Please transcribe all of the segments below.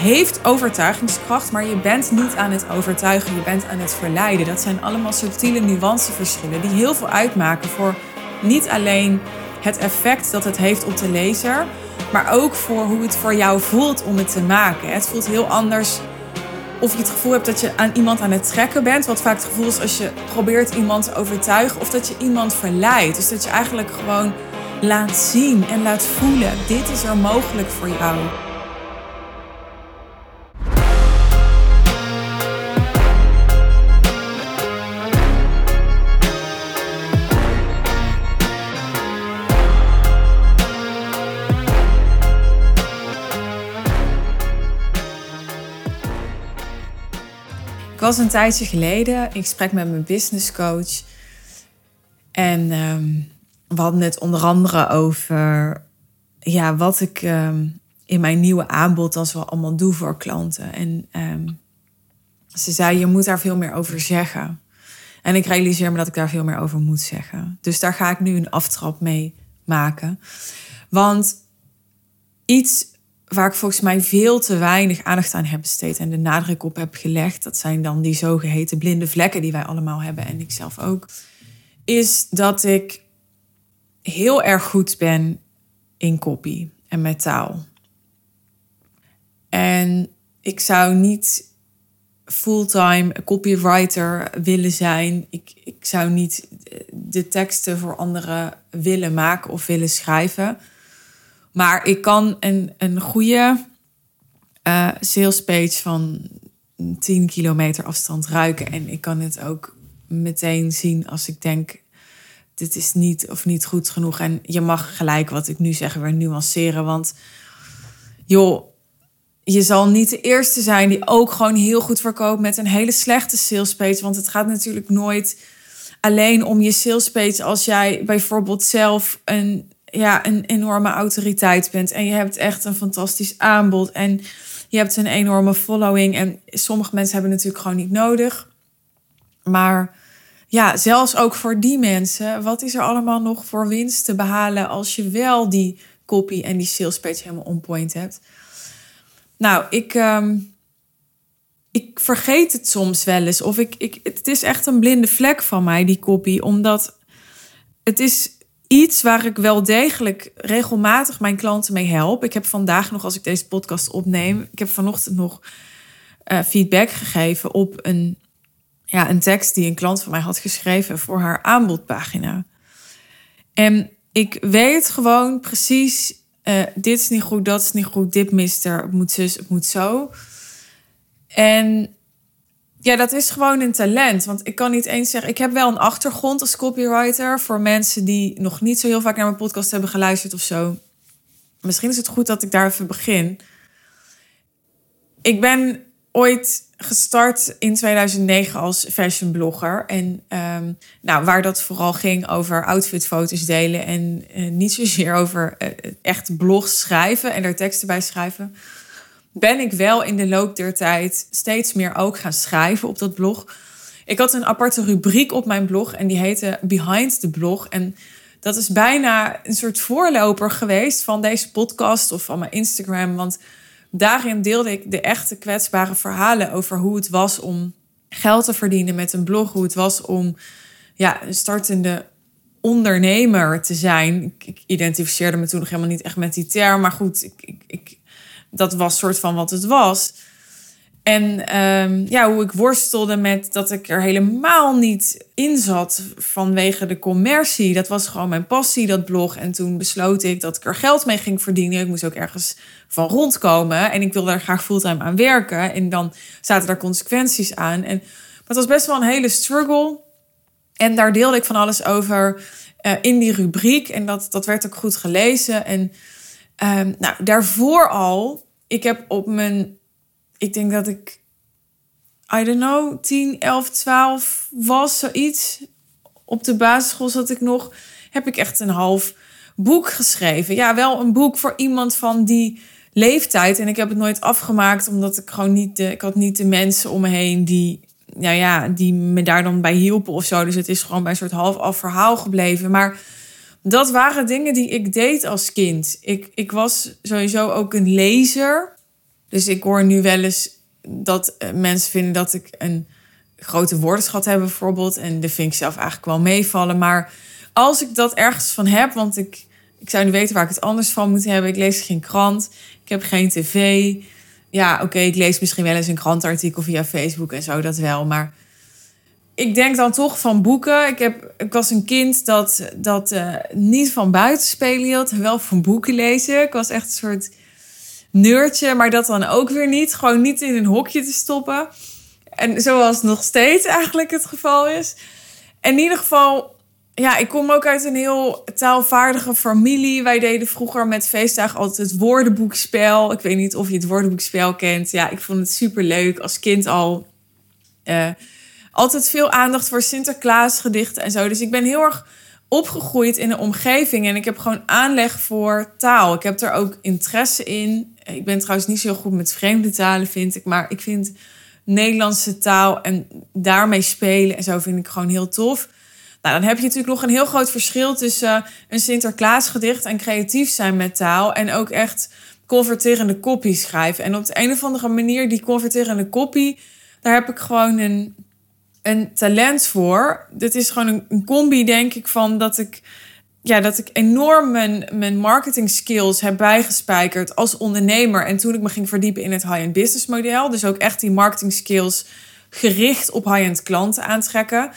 heeft overtuigingskracht, maar je bent niet aan het overtuigen, je bent aan het verleiden. Dat zijn allemaal subtiele nuanceverschillen die heel veel uitmaken voor niet alleen het effect dat het heeft op de lezer, maar ook voor hoe het voor jou voelt om het te maken. Het voelt heel anders of je het gevoel hebt dat je aan iemand aan het trekken bent, wat vaak het gevoel is als je probeert iemand te overtuigen, of dat je iemand verleidt. Dus dat je eigenlijk gewoon laat zien en laat voelen: dit is er mogelijk voor jou. Was een tijdje geleden in gesprek met mijn business coach. En ehm, we hadden het onder andere over ja, wat ik ehm, in mijn nieuwe aanbod als wel allemaal doe voor klanten. En ehm, ze zei, je moet daar veel meer over zeggen. En ik realiseer me dat ik daar veel meer over moet zeggen. Dus daar ga ik nu een aftrap mee maken. Want iets waar ik volgens mij veel te weinig aandacht aan heb besteed en de nadruk op heb gelegd, dat zijn dan die zogeheten blinde vlekken die wij allemaal hebben en ik zelf ook, is dat ik heel erg goed ben in copy en met taal. En ik zou niet fulltime copywriter willen zijn. Ik, ik zou niet de teksten voor anderen willen maken of willen schrijven. Maar ik kan een, een goede uh, van 10 kilometer afstand ruiken. En ik kan het ook meteen zien als ik denk, dit is niet of niet goed genoeg. En je mag gelijk wat ik nu zeg weer nuanceren. Want joh, je zal niet de eerste zijn die ook gewoon heel goed verkoopt met een hele slechte sales page. Want het gaat natuurlijk nooit alleen om je sales page als jij bijvoorbeeld zelf een ja, een enorme autoriteit bent. En je hebt echt een fantastisch aanbod. En je hebt een enorme following. En sommige mensen hebben natuurlijk gewoon niet nodig. Maar ja, zelfs ook voor die mensen, wat is er allemaal nog voor winst te behalen als je wel die copy en die sales page helemaal on point hebt? Nou, ik, ehm, ik vergeet het soms wel eens. Of ik, ik, het is echt een blinde vlek van mij, die copy. Omdat het is iets waar ik wel degelijk regelmatig mijn klanten mee help. Ik heb vandaag nog, als ik deze podcast opneem, ik heb vanochtend nog uh, feedback gegeven op een, ja, een tekst die een klant van mij had geschreven voor haar aanbodpagina. En ik weet gewoon precies, uh, dit is niet goed, dat is niet goed, dit mist er, moet zus, het moet zo. En ja, dat is gewoon een talent. Want ik kan niet eens zeggen, ik heb wel een achtergrond als copywriter voor mensen die nog niet zo heel vaak naar mijn podcast hebben geluisterd of zo. Misschien is het goed dat ik daar even begin. Ik ben ooit gestart in 2009 als fashion blogger. En um, nou, waar dat vooral ging over outfitfoto's delen en uh, niet zozeer over uh, echt blogs schrijven en er teksten bij schrijven ben ik wel in de loop der tijd steeds meer ook gaan schrijven op dat blog. Ik had een aparte rubriek op mijn blog en die heette Behind the Blog. En dat is bijna een soort voorloper geweest van deze podcast of van mijn Instagram. Want daarin deelde ik de echte kwetsbare verhalen over hoe het was om geld te verdienen met een blog. Hoe het was om ja, een startende ondernemer te zijn. Ik, identificeerde me toen nog helemaal niet echt met die term. Maar goed, ik, ik, ik dat was soort van wat het was. En ehm, ja, hoe ik worstelde met dat ik er helemaal niet in zat vanwege de commercie. Dat was gewoon mijn passie, dat blog. En toen besloot ik dat ik er geld mee ging verdienen. Ik moest ook ergens van rondkomen. En ik wilde daar graag fulltime aan werken. En dan zaten er consequenties aan. En het was best wel een hele struggle. En daar deelde ik van alles over uh, in die rubriek. En dat, dat werd ook goed gelezen. En Um, nou, daarvoor al, ik heb op mijn, ik denk dat ik, I don't know, 10, 11, 12 was, zoiets. Op de basisschool zat ik nog, heb ik echt een half boek geschreven. Ja, wel een boek voor iemand van die leeftijd. En ik heb het nooit afgemaakt, omdat ik gewoon niet de, ik had niet de mensen om me heen die, nou ja, die me daar dan bij hielpen of zo. Dus het is gewoon bij een soort half af verhaal gebleven. Maar dat waren dingen die ik deed als kind. Ik, ik was sowieso ook een lezer. Dus ik hoor nu wel eens dat eh, mensen vinden dat ik een grote woordenschat heb bijvoorbeeld. En dat vind ik zelf eigenlijk wel meevallen. Maar als ik dat ergens van heb, want ik, ik zou niet weten waar ik het anders van moet hebben. Ik lees geen krant, ik heb geen tv. Ja, oké, ik lees misschien wel eens een krantartikel via Facebook en zo, dat wel. Maar ik denk dan toch van boeken. Ik, heb, ik was een kind dat, dat uh, niet van buiten spelen hield, wel van boeken lezen. Ik was echt een soort neurtje, maar dat dan ook weer niet. Gewoon niet in een hokje te stoppen. En zoals nog steeds eigenlijk het geval is. In ieder geval, ja, ik kom ook uit een heel taalvaardige familie. Wij deden vroeger met feestdagen altijd het woordenboekspel. Ik weet niet of je het woordenboekspel kent. Ja, ik vond het super leuk als kind al. Uh, altijd veel aandacht voor Sinterklaasgedichten en zo. Dus ik ben heel erg opgegroeid in een omgeving en ik heb gewoon aanleg voor taal. Ik heb er ook interesse in. Ik ben trouwens niet zo goed met vreemde talen, vind ik. Maar ik vind Nederlandse taal en daarmee spelen en zo vind ik gewoon heel tof. Nou, dan heb je natuurlijk nog een heel groot verschil tussen een Sinterklaasgedicht en creatief zijn met taal. En ook echt converterende kopie schrijven. En op de een of andere manier, die converterende kopie, daar heb ik gewoon een een talent voor. Dit is gewoon een, een, combi, denk ik, van dat ik, ja, dat ik enorm mijn, marketing skills heb bijgespijkerd als ondernemer. En toen ik me ging verdiepen in het high-end business model. Dus ook echt die marketing skills gericht op high-end klanten aantrekken.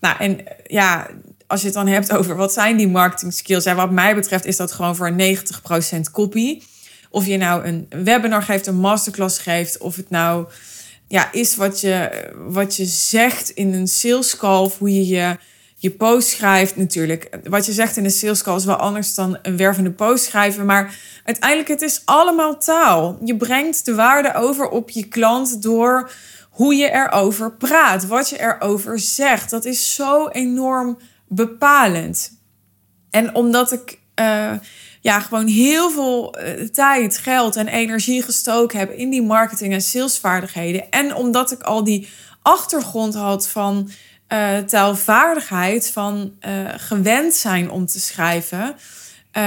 Nou, en ja, als je het dan hebt over wat zijn die marketing skills. Ja, wat mij betreft is dat gewoon voor 90% copy. Of je nou een webinar geeft, een masterclass geeft, of het nou ja, is wat je, wat je zegt in een sales call, hoe je je, je post schrijft natuurlijk. Wat je zegt in een sales call is wel anders dan een wervende post schrijven. Maar uiteindelijk, het is allemaal taal. Je brengt de waarde over op je klant door hoe je erover praat, wat je erover zegt. Dat is zo enorm bepalend. En omdat ik... Uh, ja, gewoon heel veel eh, tijd, geld en energie gestoken heb in die marketing en salesvaardigheden. En omdat ik al die achtergrond had van uh, taalvaardigheid, van uh, gewend zijn om te schrijven,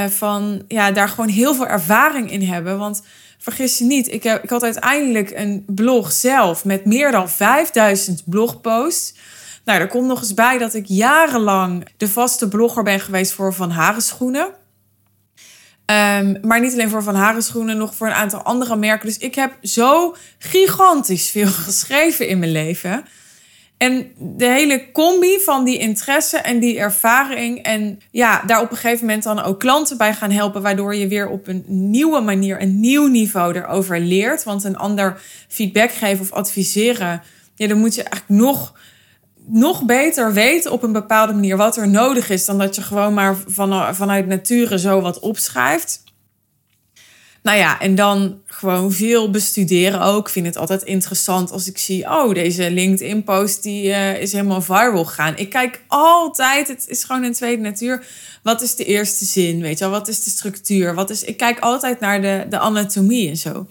van ja, daar gewoon heel veel ervaring in hebben. Want vergis je niet, ik, heb, ik had uiteindelijk een blog zelf met meer dan 5000 blogposts. Nou, er komt nog eens bij dat ik jarenlang de vaste blogger ben geweest voor Van Haren Schoenen. Um, maar niet alleen voor Van Haren schoenen, nog voor een aantal andere merken. Dus ik heb zo gigantisch veel geschreven in mijn leven. En de hele combi van die interesse en die ervaring. En ja, daar op een gegeven moment dan ook klanten bij gaan helpen. Waardoor je weer op een nieuwe manier, een nieuw niveau erover leert. Want een ander feedback geven of adviseren. Ja, dan moet je eigenlijk nog nog beter weten op een bepaalde manier wat er nodig is, dan dat je gewoon maar van, vanuit nature zo wat opschrijft. Nou ja, en dan gewoon veel bestuderen ook. Ik vind het altijd interessant als ik zie, oh, deze LinkedIn-post die uh, is helemaal viral gegaan. Ik kijk altijd, het is gewoon een tweede natuur. Wat is de eerste zin? Weet je wel, wat is de structuur? Wat is, ik kijk altijd naar de, de anatomie en zo.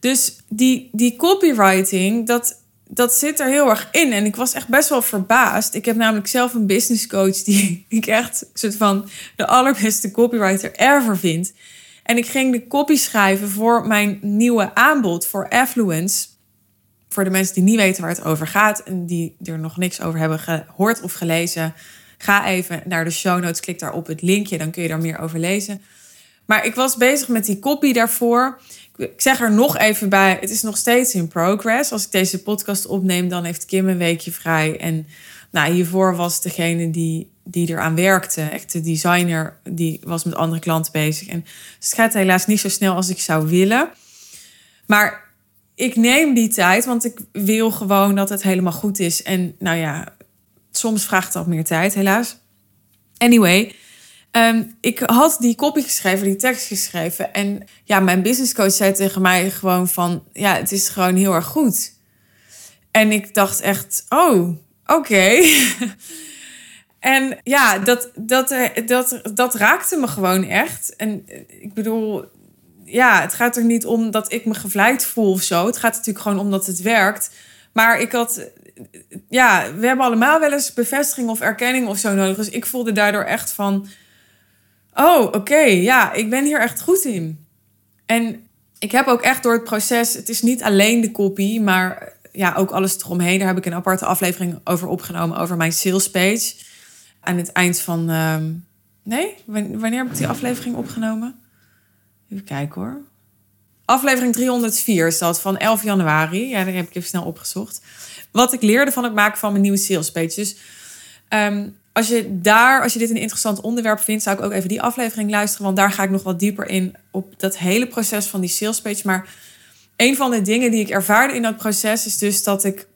Dus die, die copywriting, dat, dat zit er heel erg in. En ik was echt best wel verbaasd. Ik heb namelijk zelf een business coach die ik echt soort van de allerbeste copywriter ever vind. En ik ging de copy schrijven voor mijn nieuwe aanbod voor Affluence. Voor de mensen die niet weten waar het over gaat en die er nog niks over hebben gehoord of gelezen, ga even naar de show notes, klik daar op het linkje, dan kun je daar meer over lezen. Maar ik was bezig met die copy daarvoor ik zeg er nog even bij, het is nog steeds in progress. Als ik deze podcast opneem, dan heeft Kim een weekje vrij. En nou, hiervoor was degene die, die eraan werkte, echt de designer, die was met andere klanten bezig. En het gaat helaas niet zo snel als ik zou willen. Maar ik neem die tijd, want ik wil gewoon dat het helemaal goed is. En nou ja, soms vraagt dat meer tijd, helaas. Anyway, Ehm, ik had die kopie geschreven, die tekst geschreven. En ja, mijn businesscoach zei tegen mij gewoon van... Ja, het is gewoon heel erg goed. En ik dacht echt, oh, oké. en ja, dat, dat, dat, dat raakte me gewoon echt. En ik bedoel, ja, het gaat er niet om dat ik me gevleid voel of zo. Het gaat natuurlijk gewoon om dat het werkt. Maar ik had, ja, we hebben allemaal wel eens bevestiging of erkenning of zo nodig. Dus ik voelde daardoor echt van oh, oké, ja, ik ben hier echt goed in. En ik heb ook echt door het proces, het is niet alleen de copy, maar ja, ook alles eromheen. Daar heb ik een aparte aflevering over opgenomen, over mijn sales page. Aan het eind van. Ehm, nee, wanneer heb ik die aflevering opgenomen? Even kijken hoor. Aflevering 304 is dat van 11 januari. Ja, daar heb ik even snel opgezocht. Wat ik leerde van het maken van mijn nieuwe sales page. Dus ehm, als je daar, als je dit een interessant onderwerp vindt, zou ik ook even die aflevering luisteren. Want daar ga ik nog wat dieper in op dat hele proces van die sales page. Maar een van de dingen die ik ervaarde in dat proces is dus dat ik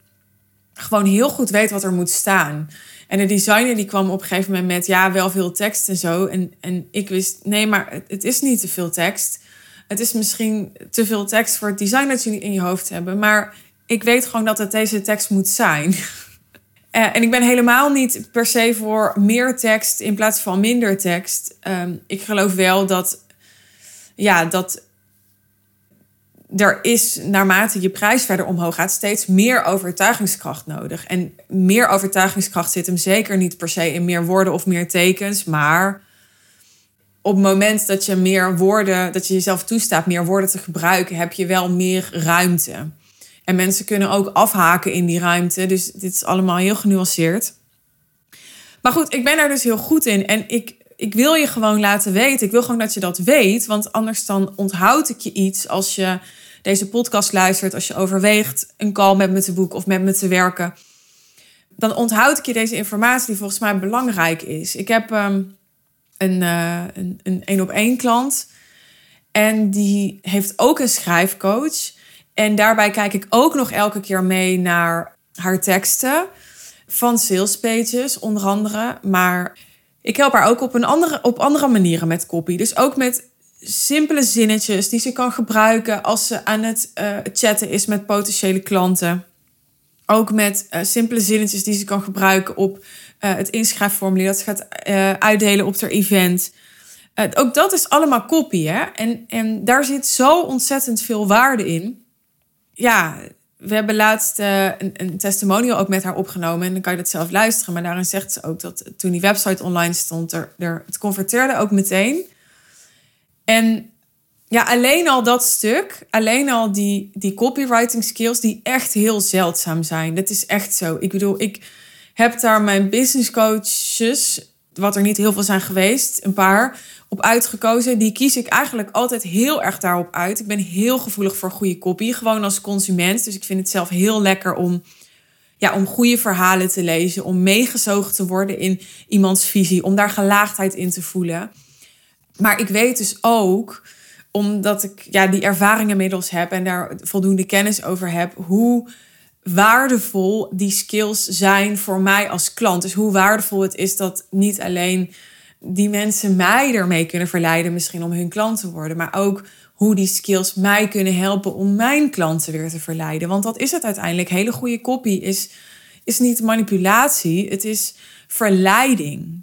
gewoon heel goed weet wat er moet staan. En de designer die kwam op een gegeven moment met ja, wel veel tekst en zo. En, en ik wist, nee, maar het is niet te veel tekst. Het is misschien te veel tekst voor het design dat jullie in je hoofd hebben. Maar ik weet gewoon dat het deze tekst moet zijn. Eh, en ik ben helemaal niet per se voor meer tekst in plaats van minder tekst. Ehm, ik geloof wel dat, ja, dat er is naarmate je prijs verder omhoog gaat steeds meer overtuigingskracht nodig. En meer overtuigingskracht zit hem zeker niet per se in meer woorden of meer tekens, maar op het moment dat je meer woorden, dat je jezelf toestaat meer woorden te gebruiken, heb je wel meer ruimte. En mensen kunnen ook afhaken in die ruimte. Dus dit is allemaal heel genuanceerd. Maar goed, ik ben daar dus heel goed in. En ik, ik wil je gewoon laten weten. Ik wil gewoon dat je dat weet. Want anders dan onthoud ik je iets als je deze podcast luistert. Als je overweegt een call met me te boeken of met me te werken. Dan onthoud ik je deze informatie die volgens mij belangrijk is. Ik heb ehm, een, uh, een, een één op één klant. En die heeft ook een schrijfcoach. En daarbij kijk ik ook nog elke keer mee naar haar teksten van sales pages, onder andere. Maar ik help haar ook op, een andere, op andere manieren met copy. Dus ook met simpele zinnetjes die ze kan gebruiken als ze aan het uh, chatten is met potentiële klanten. Ook met uh, simpele zinnetjes die ze kan gebruiken op uh, het inschrijfformulier dat ze gaat uitdelen op haar event. ook dat is allemaal copy, hè? En, en daar zit zo ontzettend veel waarde in ja, we hebben laatst uh, een, een testimonial ook met haar opgenomen. En dan kan je dat zelf luisteren. Maar daarin zegt ze ook dat toen die website online stond, er, er, het converteerde ook meteen. En ja, alleen al dat stuk, alleen al die, die copywriting skills, die echt heel zeldzaam zijn. Dat is echt zo. Ik bedoel, ik heb daar mijn business coaches, wat er niet heel veel zijn geweest, een paar, op uitgekozen. Die kies ik eigenlijk altijd heel erg daarop uit. Ik ben heel gevoelig voor goede copy, gewoon als consument. Dus ik vind het zelf heel lekker om, ja, om goede verhalen te lezen, om meegezogen te worden in iemands visie, om daar gelaagdheid in te voelen. Maar ik weet dus ook, omdat ik ja, die ervaring inmiddels heb en daar voldoende kennis over heb, hoe waardevol die skills zijn voor mij als klant. Dus hoe waardevol het is dat niet alleen die mensen mij ermee kunnen verleiden, misschien om hun klant te worden, maar ook hoe die skills mij kunnen helpen om mijn klanten weer te verleiden. Want dat is het uiteindelijk. Hele goede copy is, is niet manipulatie, het is verleiding.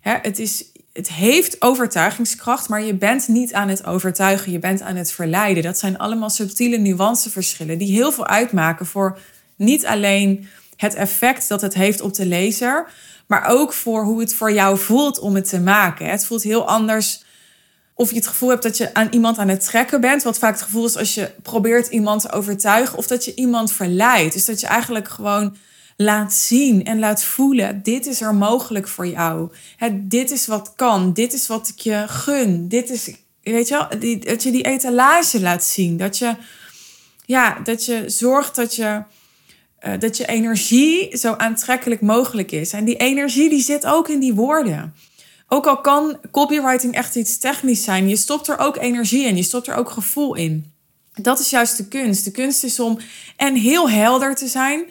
het, is, het heeft overtuigingskracht, maar je bent niet aan het overtuigen, je bent aan het verleiden. Dat zijn allemaal subtiele nuanceverschillen die heel veel uitmaken voor niet alleen het effect dat het heeft op de lezer, maar ook voor hoe het voor jou voelt om het te maken. Het voelt heel anders of je het gevoel hebt dat je aan iemand aan het trekken bent. Wat vaak het gevoel is als je probeert iemand te overtuigen. Of dat je iemand verleidt. Dus dat je eigenlijk gewoon laat zien en laat voelen. Dit is er mogelijk voor jou. dit is wat kan. Dit is wat ik je gun. Dit is, weet je wel, dat je die etalage laat zien. Dat je, ja, dat je zorgt dat je uh, dat je energie zo aantrekkelijk mogelijk is. En die energie die zit ook in die woorden. Ook al kan copywriting echt iets technisch zijn, je stopt er ook energie in, je stopt er ook gevoel in. Dat is juist de kunst. De kunst is om en heel helder te zijn,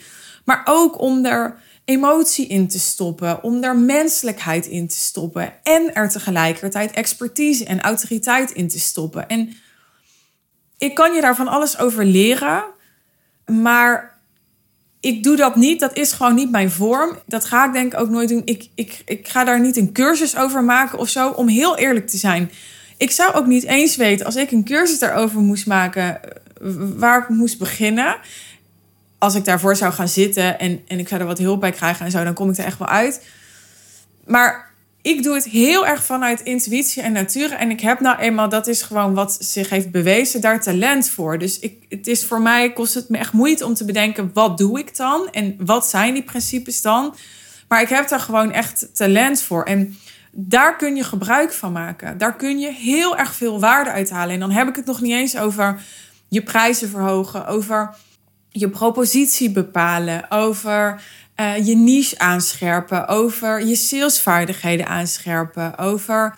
maar ook om er emotie in te stoppen, om er menselijkheid in te stoppen en er tegelijkertijd expertise en autoriteit in te stoppen. En ik kan je daar van alles over leren, maar ik doe dat niet. Dat is gewoon niet mijn vorm. Dat ga ik denk ik ook nooit doen. Ik, ik, ik ga daar niet een cursus over maken of zo. Om heel eerlijk te zijn. Ik zou ook niet eens weten als ik een cursus daarover moest maken. Waar ik moest beginnen. Als ik daarvoor zou gaan zitten en, en ik zou er wat hulp bij krijgen en zo. Dan kom ik er echt wel uit. Maar ik doe het heel erg vanuit intuïtie en natuur. En ik heb nou eenmaal, dat is gewoon wat zich heeft bewezen, daar talent voor. Dus ik, het is voor mij, kost het me echt moeite om te bedenken, wat doe ik dan? En wat zijn die principes dan? Maar ik heb daar gewoon echt talent voor. En daar kun je gebruik van maken. Daar kun je heel erg veel waarde uithalen. En dan heb ik het nog niet eens over je prijzen verhogen, over je propositie bepalen, over uh, je niche aanscherpen, over je salesvaardigheden aanscherpen, over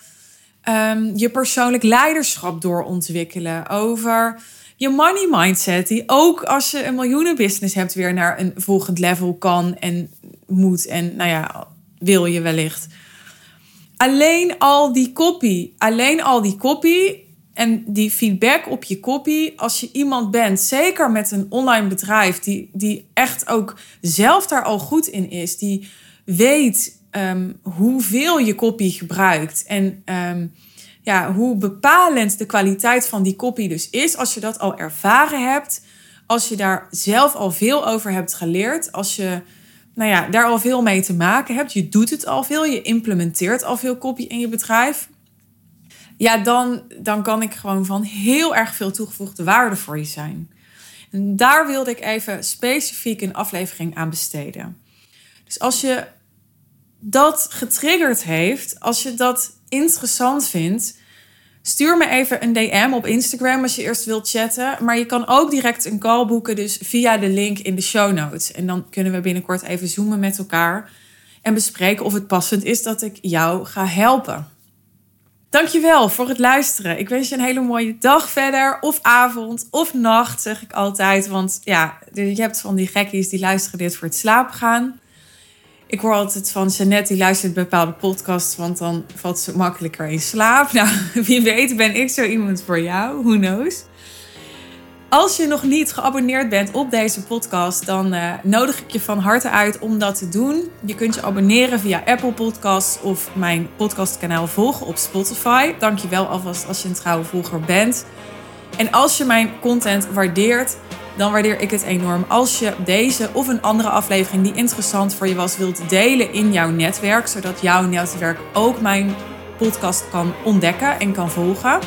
um, je persoonlijk leiderschap doorontwikkelen, over je money mindset, die ook als je een miljoenenbusiness hebt, weer naar een volgend level kan en moet en nou ja, wil je wellicht. Alleen al die copy, alleen al die copy en die feedback op je copy, als je iemand bent, zeker met een online bedrijf, die, die echt ook zelf daar al goed in is, die weet um, hoeveel je copy gebruikt en um, ja, hoe bepalend de kwaliteit van die copy dus is, als je dat al ervaren hebt, als je daar zelf al veel over hebt geleerd, als je nou ja, daar al veel mee te maken hebt, je doet het al veel, je implementeert al veel copy in je bedrijf ja, dan, dan kan ik gewoon van heel erg veel toegevoegde waarde voor je zijn. En daar wilde ik even specifiek een aflevering aan besteden. Dus als je dat getriggerd heeft, als je dat interessant vindt, stuur me even een DM op Instagram als je eerst wilt chatten. Maar je kan ook direct een call boeken, dus via de link in de show notes. En dan kunnen we binnenkort even zoomen met elkaar en bespreken of het passend is dat ik jou ga helpen. Dankjewel voor het luisteren. Ik wens je een hele mooie dag verder. Of avond of nacht, zeg ik altijd. Want ja, je hebt van die gekkies die luisteren dit voor het slapen gaan. Ik hoor altijd van Jeannette, die luistert bepaalde podcasts, want dan valt ze makkelijker in slaap. Nou, wie weet ben ik zo iemand voor jou. Who knows? Als je nog niet geabonneerd bent op deze podcast, dan uh, nodig ik je van harte uit om dat te doen. Je kunt je abonneren via Apple Podcasts of mijn podcastkanaal volgen op Spotify. Dank je wel alvast als je een trouwe volger bent. En als je mijn content waardeert, dan waardeer ik het enorm als je deze of een andere aflevering die interessant voor je was wilt delen in jouw netwerk, zodat jouw netwerk ook mijn podcast kan ontdekken en kan volgen.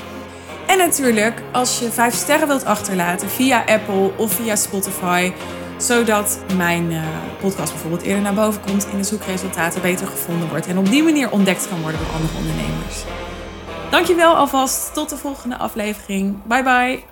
En natuurlijk als je 5 sterren wilt achterlaten via Apple of via Spotify. Zodat mijn uh, podcast bijvoorbeeld eerder naar boven komt in de zoekresultaten beter gevonden wordt. En op die manier ontdekt kan worden door andere ondernemers. Dankjewel alvast. Tot de volgende aflevering. Bye bye.